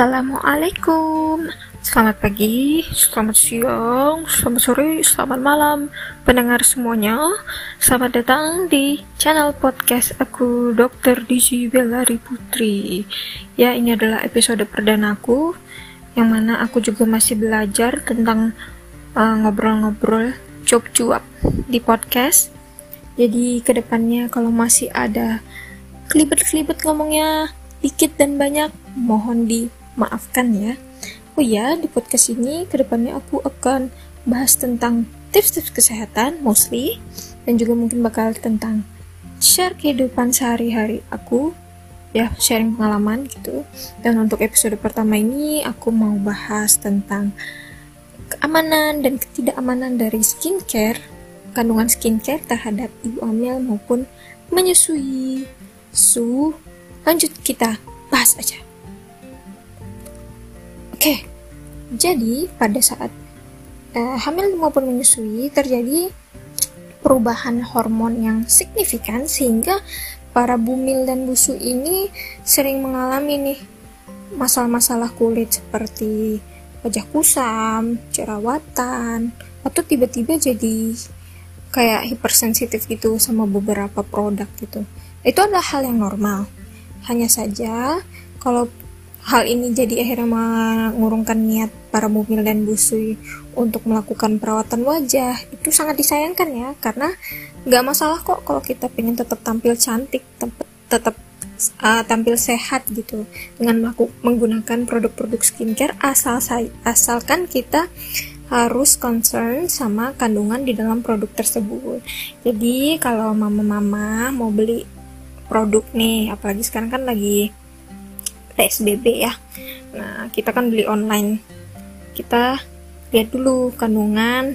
Assalamualaikum. Selamat pagi, selamat siang, selamat sore, selamat malam. Pendengar semuanya Selamat datang di channel podcast aku Dr. Diji Belari Putri Ya ini adalah episode perdana aku Yang mana aku juga masih belajar tentang uh, ngobrol-ngobrol uh, cuap-cuap di podcast. Jadi ke depannya kalau masih ada kelibet-kelibet ngomongnya dikit dan banyak mohon di maafkan ya. Oh ya, di podcast ini ke depannya aku akan bahas tentang tips-tips kesehatan mostly dan juga mungkin bakal tentang share kehidupan sehari-hari aku. Ya sharing pengalaman gitu. Dan untuk episode pertama ini aku mau bahas tentang keamanan dan ketidakamanan dari skincare kandungan skincare terhadap ibu hamil maupun menyusui. Su lanjut kita bahas aja Oke, jadi pada saat uh, hamil maupun menyusui terjadi perubahan hormon yang signifikan sehingga para bumil dan busu ini sering mengalami nih masalah-masalah kulit seperti wajah kusam, jerawatan, atau tiba-tiba jadi kayak hipersensitif gitu sama beberapa produk gitu. Itu adalah hal yang normal. Hanya saja kalau Hal ini jadi akhirnya mengurungkan niat para bumil dan busui untuk melakukan perawatan wajah. Itu sangat disayangkan ya, karena nggak masalah kok kalau kita pengen tetap tampil cantik, tetap uh, tampil sehat gitu dengan menggunakan produk-produk skincare asal asalkan kita harus concern sama kandungan di dalam produk tersebut. Jadi kalau mama-mama mau beli produk nih, apalagi sekarang kan lagi PSBB ya. Nah kita kan beli online. Kita lihat dulu kandungan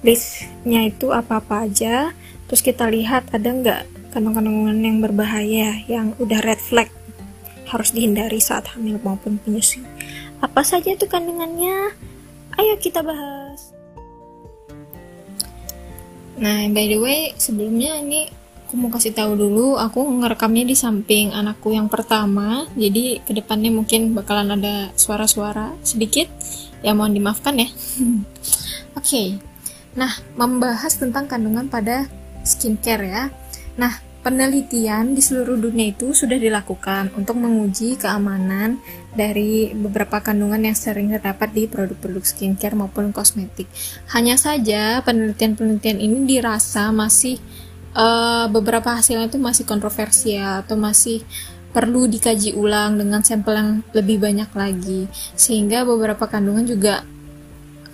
listnya itu apa-apa aja. Terus kita lihat ada nggak kandungan-kandungan yang berbahaya yang udah red flag harus dihindari saat hamil maupun penyusui apa saja itu kandungannya? Ayo kita bahas. Nah by the way sebelumnya ini aku mau kasih tahu dulu aku ngerekamnya di samping anakku yang pertama jadi ke depannya mungkin bakalan ada suara-suara sedikit ya mohon dimaafkan ya oke okay. nah membahas tentang kandungan pada skincare ya nah penelitian di seluruh dunia itu sudah dilakukan untuk menguji keamanan dari beberapa kandungan yang sering terdapat di produk-produk skincare maupun kosmetik. Hanya saja penelitian-penelitian ini dirasa masih uh, beberapa hasilnya itu masih kontroversial atau masih perlu dikaji ulang dengan sampel yang lebih banyak lagi. Sehingga beberapa kandungan juga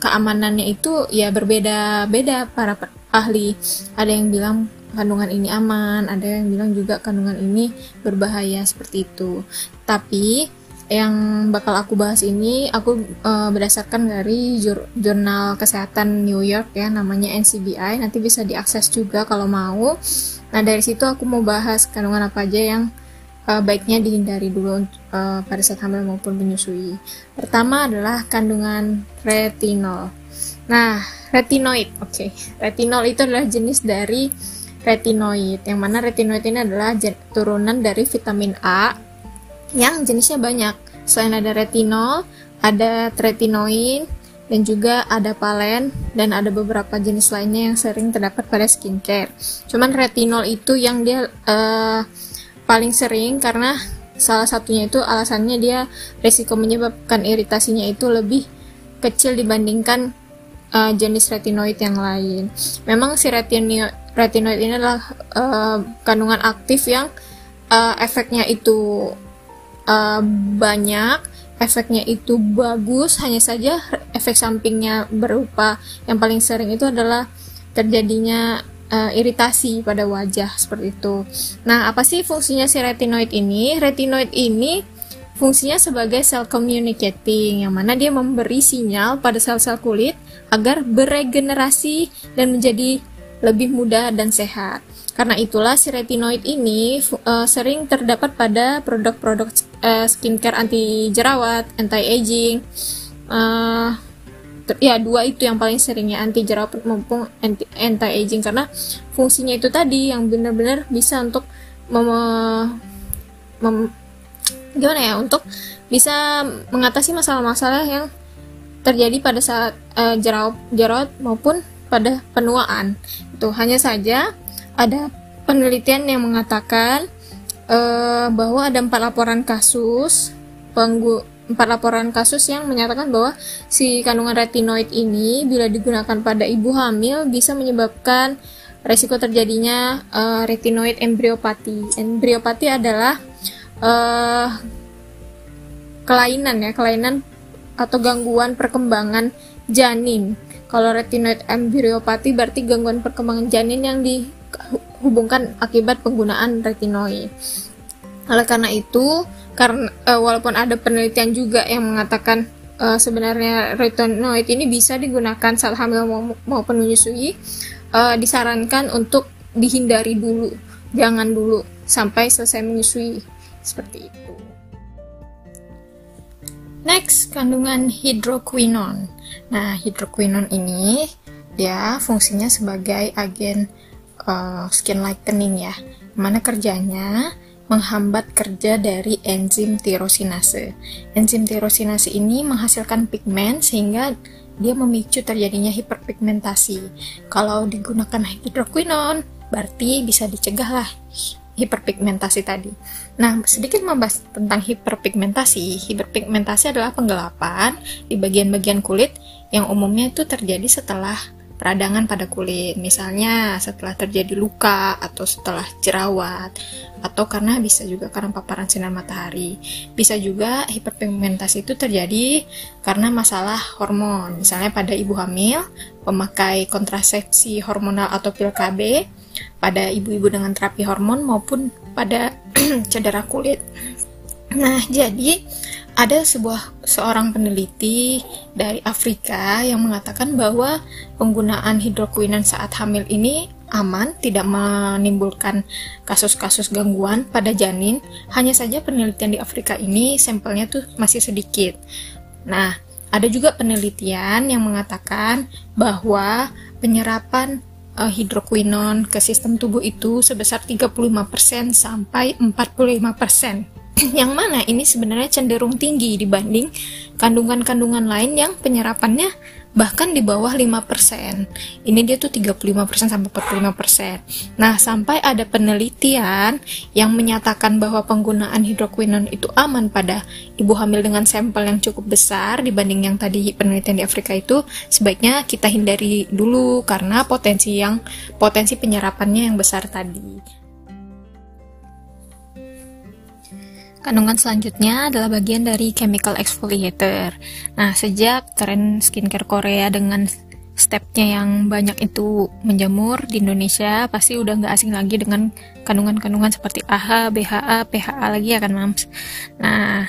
keamanannya itu ya berbeda-beda. Para ahli ada yang bilang kandungan ini aman ada yang bilang juga kandungan ini berbahaya seperti itu. Tapi yang bakal aku bahas ini aku uh, berdasarkan dari jur jurnal kesehatan New York ya namanya NCBI nanti bisa diakses juga kalau mau. Nah dari situ aku mau bahas kandungan apa aja yang uh, baiknya dihindari dulu uh, pada saat hamil maupun menyusui. Pertama adalah kandungan retinol. Nah retinoid oke. Okay. retinol itu adalah jenis dari retinoid yang mana retinoid ini adalah turunan dari vitamin A yang jenisnya banyak. Selain ada retinol, ada tretinoin, dan juga ada palen, dan ada beberapa jenis lainnya yang sering terdapat pada skincare. Cuman retinol itu yang dia uh, paling sering karena salah satunya itu alasannya dia risiko menyebabkan iritasinya itu lebih kecil dibandingkan uh, jenis retinoid yang lain. Memang si retinoid, retinoid ini adalah uh, kandungan aktif yang uh, efeknya itu uh, banyak efeknya itu bagus hanya saja efek sampingnya berupa yang paling sering itu adalah terjadinya uh, iritasi pada wajah seperti itu. Nah, apa sih fungsinya si retinoid ini? Retinoid ini fungsinya sebagai sel communicating yang mana dia memberi sinyal pada sel-sel kulit agar beregenerasi dan menjadi lebih mudah dan sehat. Karena itulah si retinoid ini uh, sering terdapat pada produk-produk uh, skincare anti jerawat, anti aging. Uh, eh, ya dua itu yang paling sering ya anti jerawat maupun anti, anti aging karena fungsinya itu tadi yang benar-benar bisa untuk mem, mem, gimana ya untuk bisa mengatasi masalah-masalah yang terjadi pada saat uh, jerawat jerawat maupun pada penuaan. Itu hanya saja ada penelitian yang mengatakan uh, bahwa ada empat laporan kasus penggu empat laporan kasus yang menyatakan bahwa si kandungan retinoid ini bila digunakan pada ibu hamil bisa menyebabkan resiko terjadinya uh, retinoid embriopati. Embriopati adalah uh, kelainan ya, kelainan atau gangguan perkembangan janin. Kalau retinoid embriopati berarti gangguan perkembangan janin yang dihubungkan akibat penggunaan retinoid. Oleh karena itu, karena uh, walaupun ada penelitian juga yang mengatakan uh, sebenarnya retinoid ini bisa digunakan saat hamil maupun menyusui, uh, disarankan untuk dihindari dulu, jangan dulu sampai selesai menyusui seperti itu. Next, kandungan hidroquinon. Nah, hidroquinon ini dia fungsinya sebagai agen uh, skin lightening ya. Mana kerjanya? menghambat kerja dari enzim tirosinase. Enzim tirosinase ini menghasilkan pigmen sehingga dia memicu terjadinya hiperpigmentasi. Kalau digunakan hidroquinon, berarti bisa dicegah lah hiperpigmentasi tadi. Nah, sedikit membahas tentang hiperpigmentasi. Hiperpigmentasi adalah penggelapan di bagian-bagian kulit yang umumnya itu terjadi setelah peradangan pada kulit, misalnya setelah terjadi luka atau setelah jerawat, atau karena bisa juga karena paparan sinar matahari. Bisa juga hiperpigmentasi itu terjadi karena masalah hormon, misalnya pada ibu hamil, pemakai kontrasepsi hormonal atau pil KB, pada ibu-ibu dengan terapi hormon maupun pada cedera kulit. Nah, jadi ada sebuah seorang peneliti dari Afrika yang mengatakan bahwa penggunaan hidroquinon saat hamil ini aman, tidak menimbulkan kasus-kasus gangguan pada janin. Hanya saja penelitian di Afrika ini sampelnya tuh masih sedikit. Nah, ada juga penelitian yang mengatakan bahwa penyerapan uh, ke sistem tubuh itu sebesar 35% sampai 45%. yang mana ini sebenarnya cenderung tinggi dibanding kandungan-kandungan lain yang penyerapannya bahkan di bawah 5%. Ini dia tuh 35% sampai 45%. Nah, sampai ada penelitian yang menyatakan bahwa penggunaan hidroquinon itu aman pada ibu hamil dengan sampel yang cukup besar dibanding yang tadi penelitian di Afrika itu, sebaiknya kita hindari dulu karena potensi yang potensi penyerapannya yang besar tadi. Kandungan selanjutnya adalah bagian dari chemical exfoliator. Nah, sejak tren skincare Korea dengan stepnya yang banyak itu menjamur di Indonesia, pasti udah nggak asing lagi dengan kandungan-kandungan seperti AHA, BHA, PHA lagi ya kan, Mams? Nah,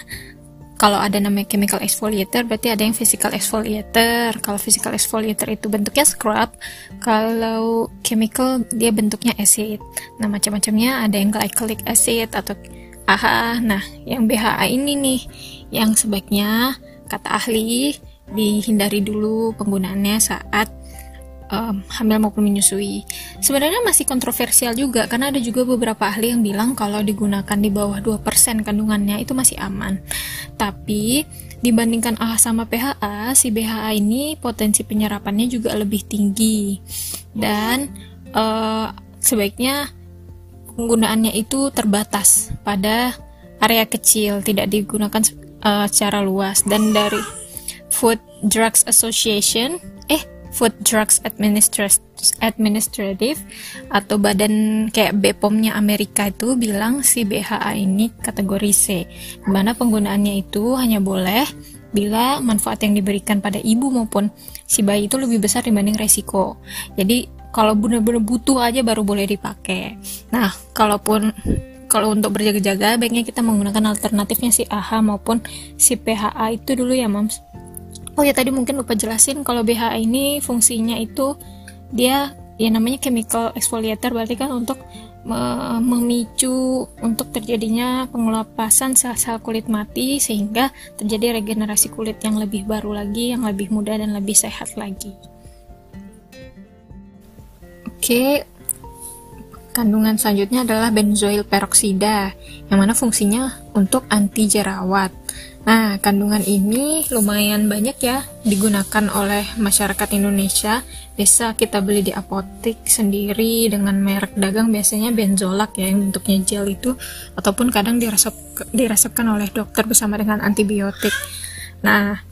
kalau ada namanya chemical exfoliator berarti ada yang physical exfoliator kalau physical exfoliator itu bentuknya scrub kalau chemical dia bentuknya acid nah macam-macamnya ada yang glycolic acid atau AHA. Nah, yang BHA ini nih yang sebaiknya kata ahli dihindari dulu penggunaannya saat um, hamil maupun menyusui. Sebenarnya masih kontroversial juga karena ada juga beberapa ahli yang bilang kalau digunakan di bawah 2% kandungannya itu masih aman. Tapi dibandingkan AHA sama PHA, si BHA ini potensi penyerapannya juga lebih tinggi. Dan uh, sebaiknya penggunaannya itu terbatas pada area kecil, tidak digunakan uh, secara luas dan dari Food Drugs Association, eh Food Drugs Administrative atau badan kayak BPOM-nya Amerika itu bilang si BHA ini kategori C, di mana penggunaannya itu hanya boleh bila manfaat yang diberikan pada ibu maupun si bayi itu lebih besar dibanding resiko. Jadi kalau benar-benar butuh aja baru boleh dipakai nah kalaupun kalau untuk berjaga-jaga baiknya kita menggunakan alternatifnya si AHA maupun si PHA itu dulu ya mams oh ya tadi mungkin lupa jelasin kalau BHA ini fungsinya itu dia ya namanya chemical exfoliator berarti kan untuk memicu untuk terjadinya pengelapasan sel-sel kulit mati sehingga terjadi regenerasi kulit yang lebih baru lagi, yang lebih mudah dan lebih sehat lagi. Oke, kandungan selanjutnya adalah benzoil peroksida, yang mana fungsinya untuk anti jerawat. Nah, kandungan ini lumayan banyak ya digunakan oleh masyarakat Indonesia. Bisa kita beli di apotek sendiri dengan merek dagang biasanya benzolak ya yang bentuknya gel itu ataupun kadang diresep, diresepkan oleh dokter bersama dengan antibiotik. Nah,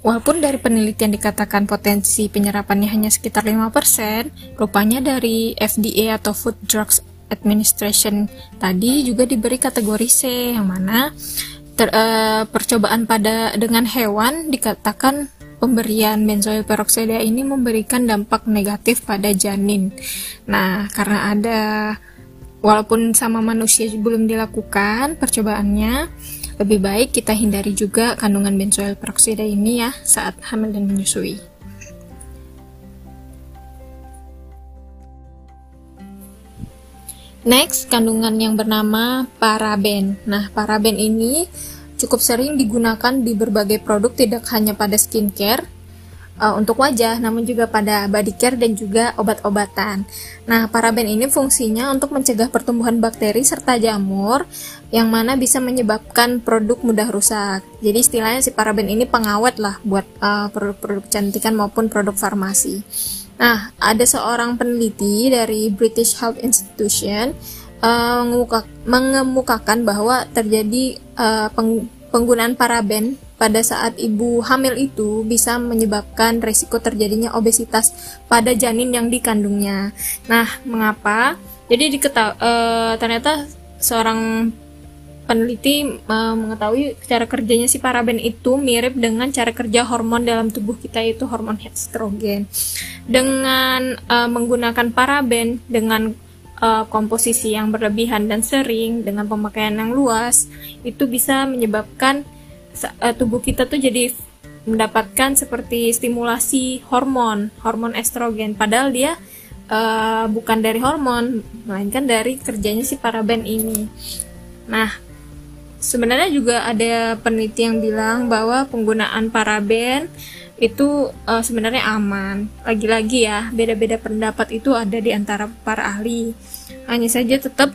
Walaupun dari penelitian dikatakan potensi penyerapannya hanya sekitar 5%, rupanya dari FDA atau Food Drugs Administration tadi juga diberi kategori C yang mana ter, uh, percobaan pada dengan hewan dikatakan pemberian benzoil peroksida ini memberikan dampak negatif pada janin. Nah, karena ada walaupun sama manusia belum dilakukan percobaannya, lebih baik kita hindari juga kandungan benzoil peroksida ini ya saat hamil dan menyusui. Next, kandungan yang bernama paraben. Nah, paraben ini cukup sering digunakan di berbagai produk tidak hanya pada skincare, uh, untuk wajah, namun juga pada body care dan juga obat-obatan. Nah, paraben ini fungsinya untuk mencegah pertumbuhan bakteri serta jamur yang mana bisa menyebabkan produk mudah rusak. Jadi istilahnya si paraben ini pengawet lah buat uh, produk-produk kecantikan maupun produk farmasi. Nah, ada seorang peneliti dari British Health Institution uh, mengemukakan bahwa terjadi uh, peng penggunaan paraben pada saat ibu hamil itu bisa menyebabkan resiko terjadinya obesitas pada janin yang dikandungnya. Nah, mengapa? Jadi diketahui e, ternyata seorang peneliti e, mengetahui cara kerjanya si paraben itu mirip dengan cara kerja hormon dalam tubuh kita yaitu hormon estrogen. Dengan e, menggunakan paraben dengan komposisi yang berlebihan dan sering dengan pemakaian yang luas itu bisa menyebabkan uh, tubuh kita tuh jadi mendapatkan seperti stimulasi hormon, hormon estrogen. Padahal dia uh, bukan dari hormon, melainkan dari kerjanya si paraben ini. Nah, sebenarnya juga ada peneliti yang bilang bahwa penggunaan paraben itu uh, sebenarnya aman. Lagi-lagi ya, beda-beda pendapat itu ada di antara para ahli. Hanya saja tetap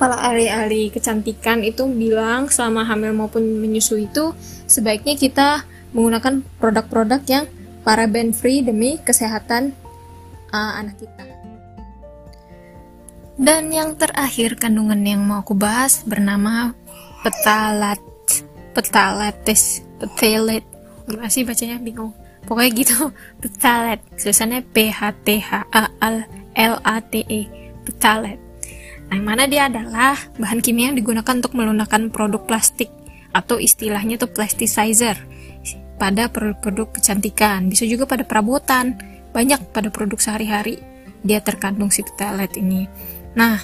para ahli-ahli kecantikan itu bilang selama hamil maupun menyusui itu sebaiknya kita menggunakan produk-produk yang paraben free demi kesehatan uh, anak kita. Dan yang terakhir kandungan yang mau aku bahas bernama petalat petalates petalet. Gimana sih bacanya? Bingung. Pokoknya gitu. Petalet. Tulisannya P H T H A L A T E. Petalet yang mana dia adalah bahan kimia yang digunakan untuk melunakkan produk plastik atau istilahnya itu plasticizer pada produk-produk kecantikan, bisa juga pada perabotan, banyak pada produk sehari-hari dia terkandung si phthalate ini. Nah,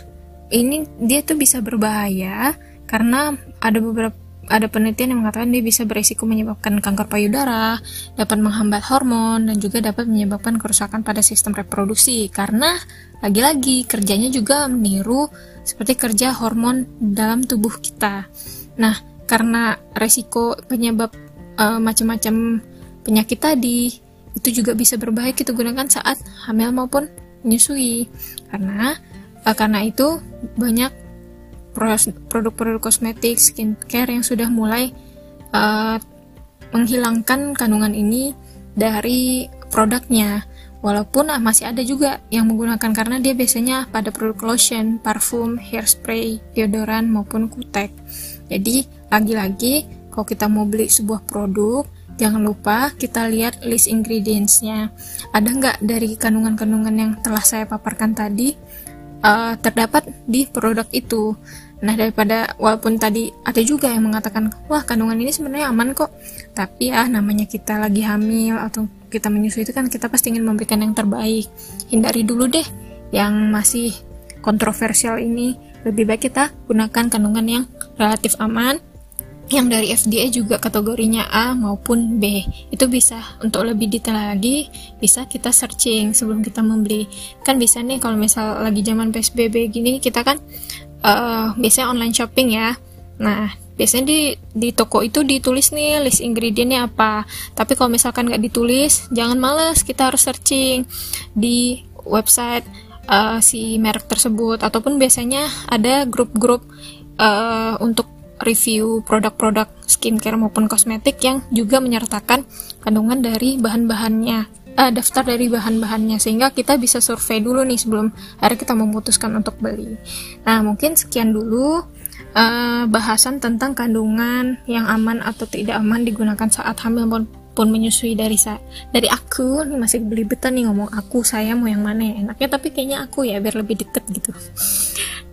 ini dia tuh bisa berbahaya karena ada beberapa ada penelitian yang mengatakan dia bisa berisiko menyebabkan kanker payudara, dapat menghambat hormon, dan juga dapat menyebabkan kerusakan pada sistem reproduksi. Karena lagi-lagi kerjanya juga meniru seperti kerja hormon dalam tubuh kita. Nah, karena resiko penyebab uh, macam-macam penyakit tadi itu juga bisa berbahaya kita gunakan saat hamil maupun menyusui. Karena uh, karena itu banyak produk-produk kosmetik, skincare yang sudah mulai uh, menghilangkan kandungan ini dari produknya. Walaupun uh, masih ada juga yang menggunakan karena dia biasanya pada produk lotion, parfum, hairspray, deodoran maupun kutek. Jadi lagi-lagi kalau kita mau beli sebuah produk, jangan lupa kita lihat list ingredientsnya. Ada nggak dari kandungan-kandungan yang telah saya paparkan tadi uh, terdapat di produk itu. Nah, daripada walaupun tadi ada juga yang mengatakan, "Wah, kandungan ini sebenarnya aman kok." Tapi ya namanya kita lagi hamil atau kita menyusui itu kan kita pasti ingin memberikan yang terbaik. Hindari dulu deh yang masih kontroversial ini. Lebih baik kita gunakan kandungan yang relatif aman yang dari FDA juga kategorinya A maupun B itu bisa untuk lebih detail lagi bisa kita searching sebelum kita membeli kan bisa nih kalau misal lagi zaman PSBB gini kita kan uh, biasanya online shopping ya. Nah biasanya di di toko itu ditulis nih list ingredientnya apa. Tapi kalau misalkan nggak ditulis jangan males kita harus searching di website uh, si merek tersebut. Ataupun biasanya ada grup-grup uh, untuk review produk-produk skincare maupun kosmetik yang juga menyertakan kandungan dari bahan-bahannya uh, daftar dari bahan-bahannya sehingga kita bisa survei dulu nih sebelum hari kita memutuskan untuk beli. Nah mungkin sekian dulu uh, bahasan tentang kandungan yang aman atau tidak aman digunakan saat hamil maupun menyusui dari saya dari aku. Nih masih beli betul nih ngomong aku saya mau yang mana ya? Enaknya tapi kayaknya aku ya biar lebih deket gitu.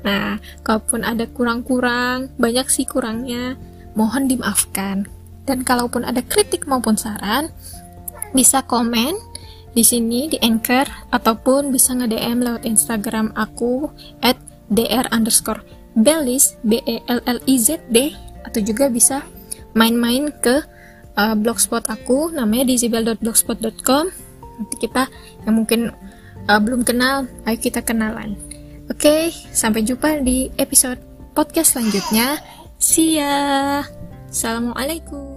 Nah kalaupun ada kurang-kurang banyak sih kurangnya mohon dimaafkan. Dan kalaupun ada kritik maupun saran bisa komen di sini di Anchor ataupun bisa nge-DM lewat Instagram aku at dr underscore Belis B E L L I Z D atau juga bisa main-main ke uh, blogspot aku namanya dizibel.blogspot.com nanti kita yang mungkin uh, belum kenal ayo kita kenalan. Oke okay, sampai jumpa di episode podcast selanjutnya. See ya. Assalamualaikum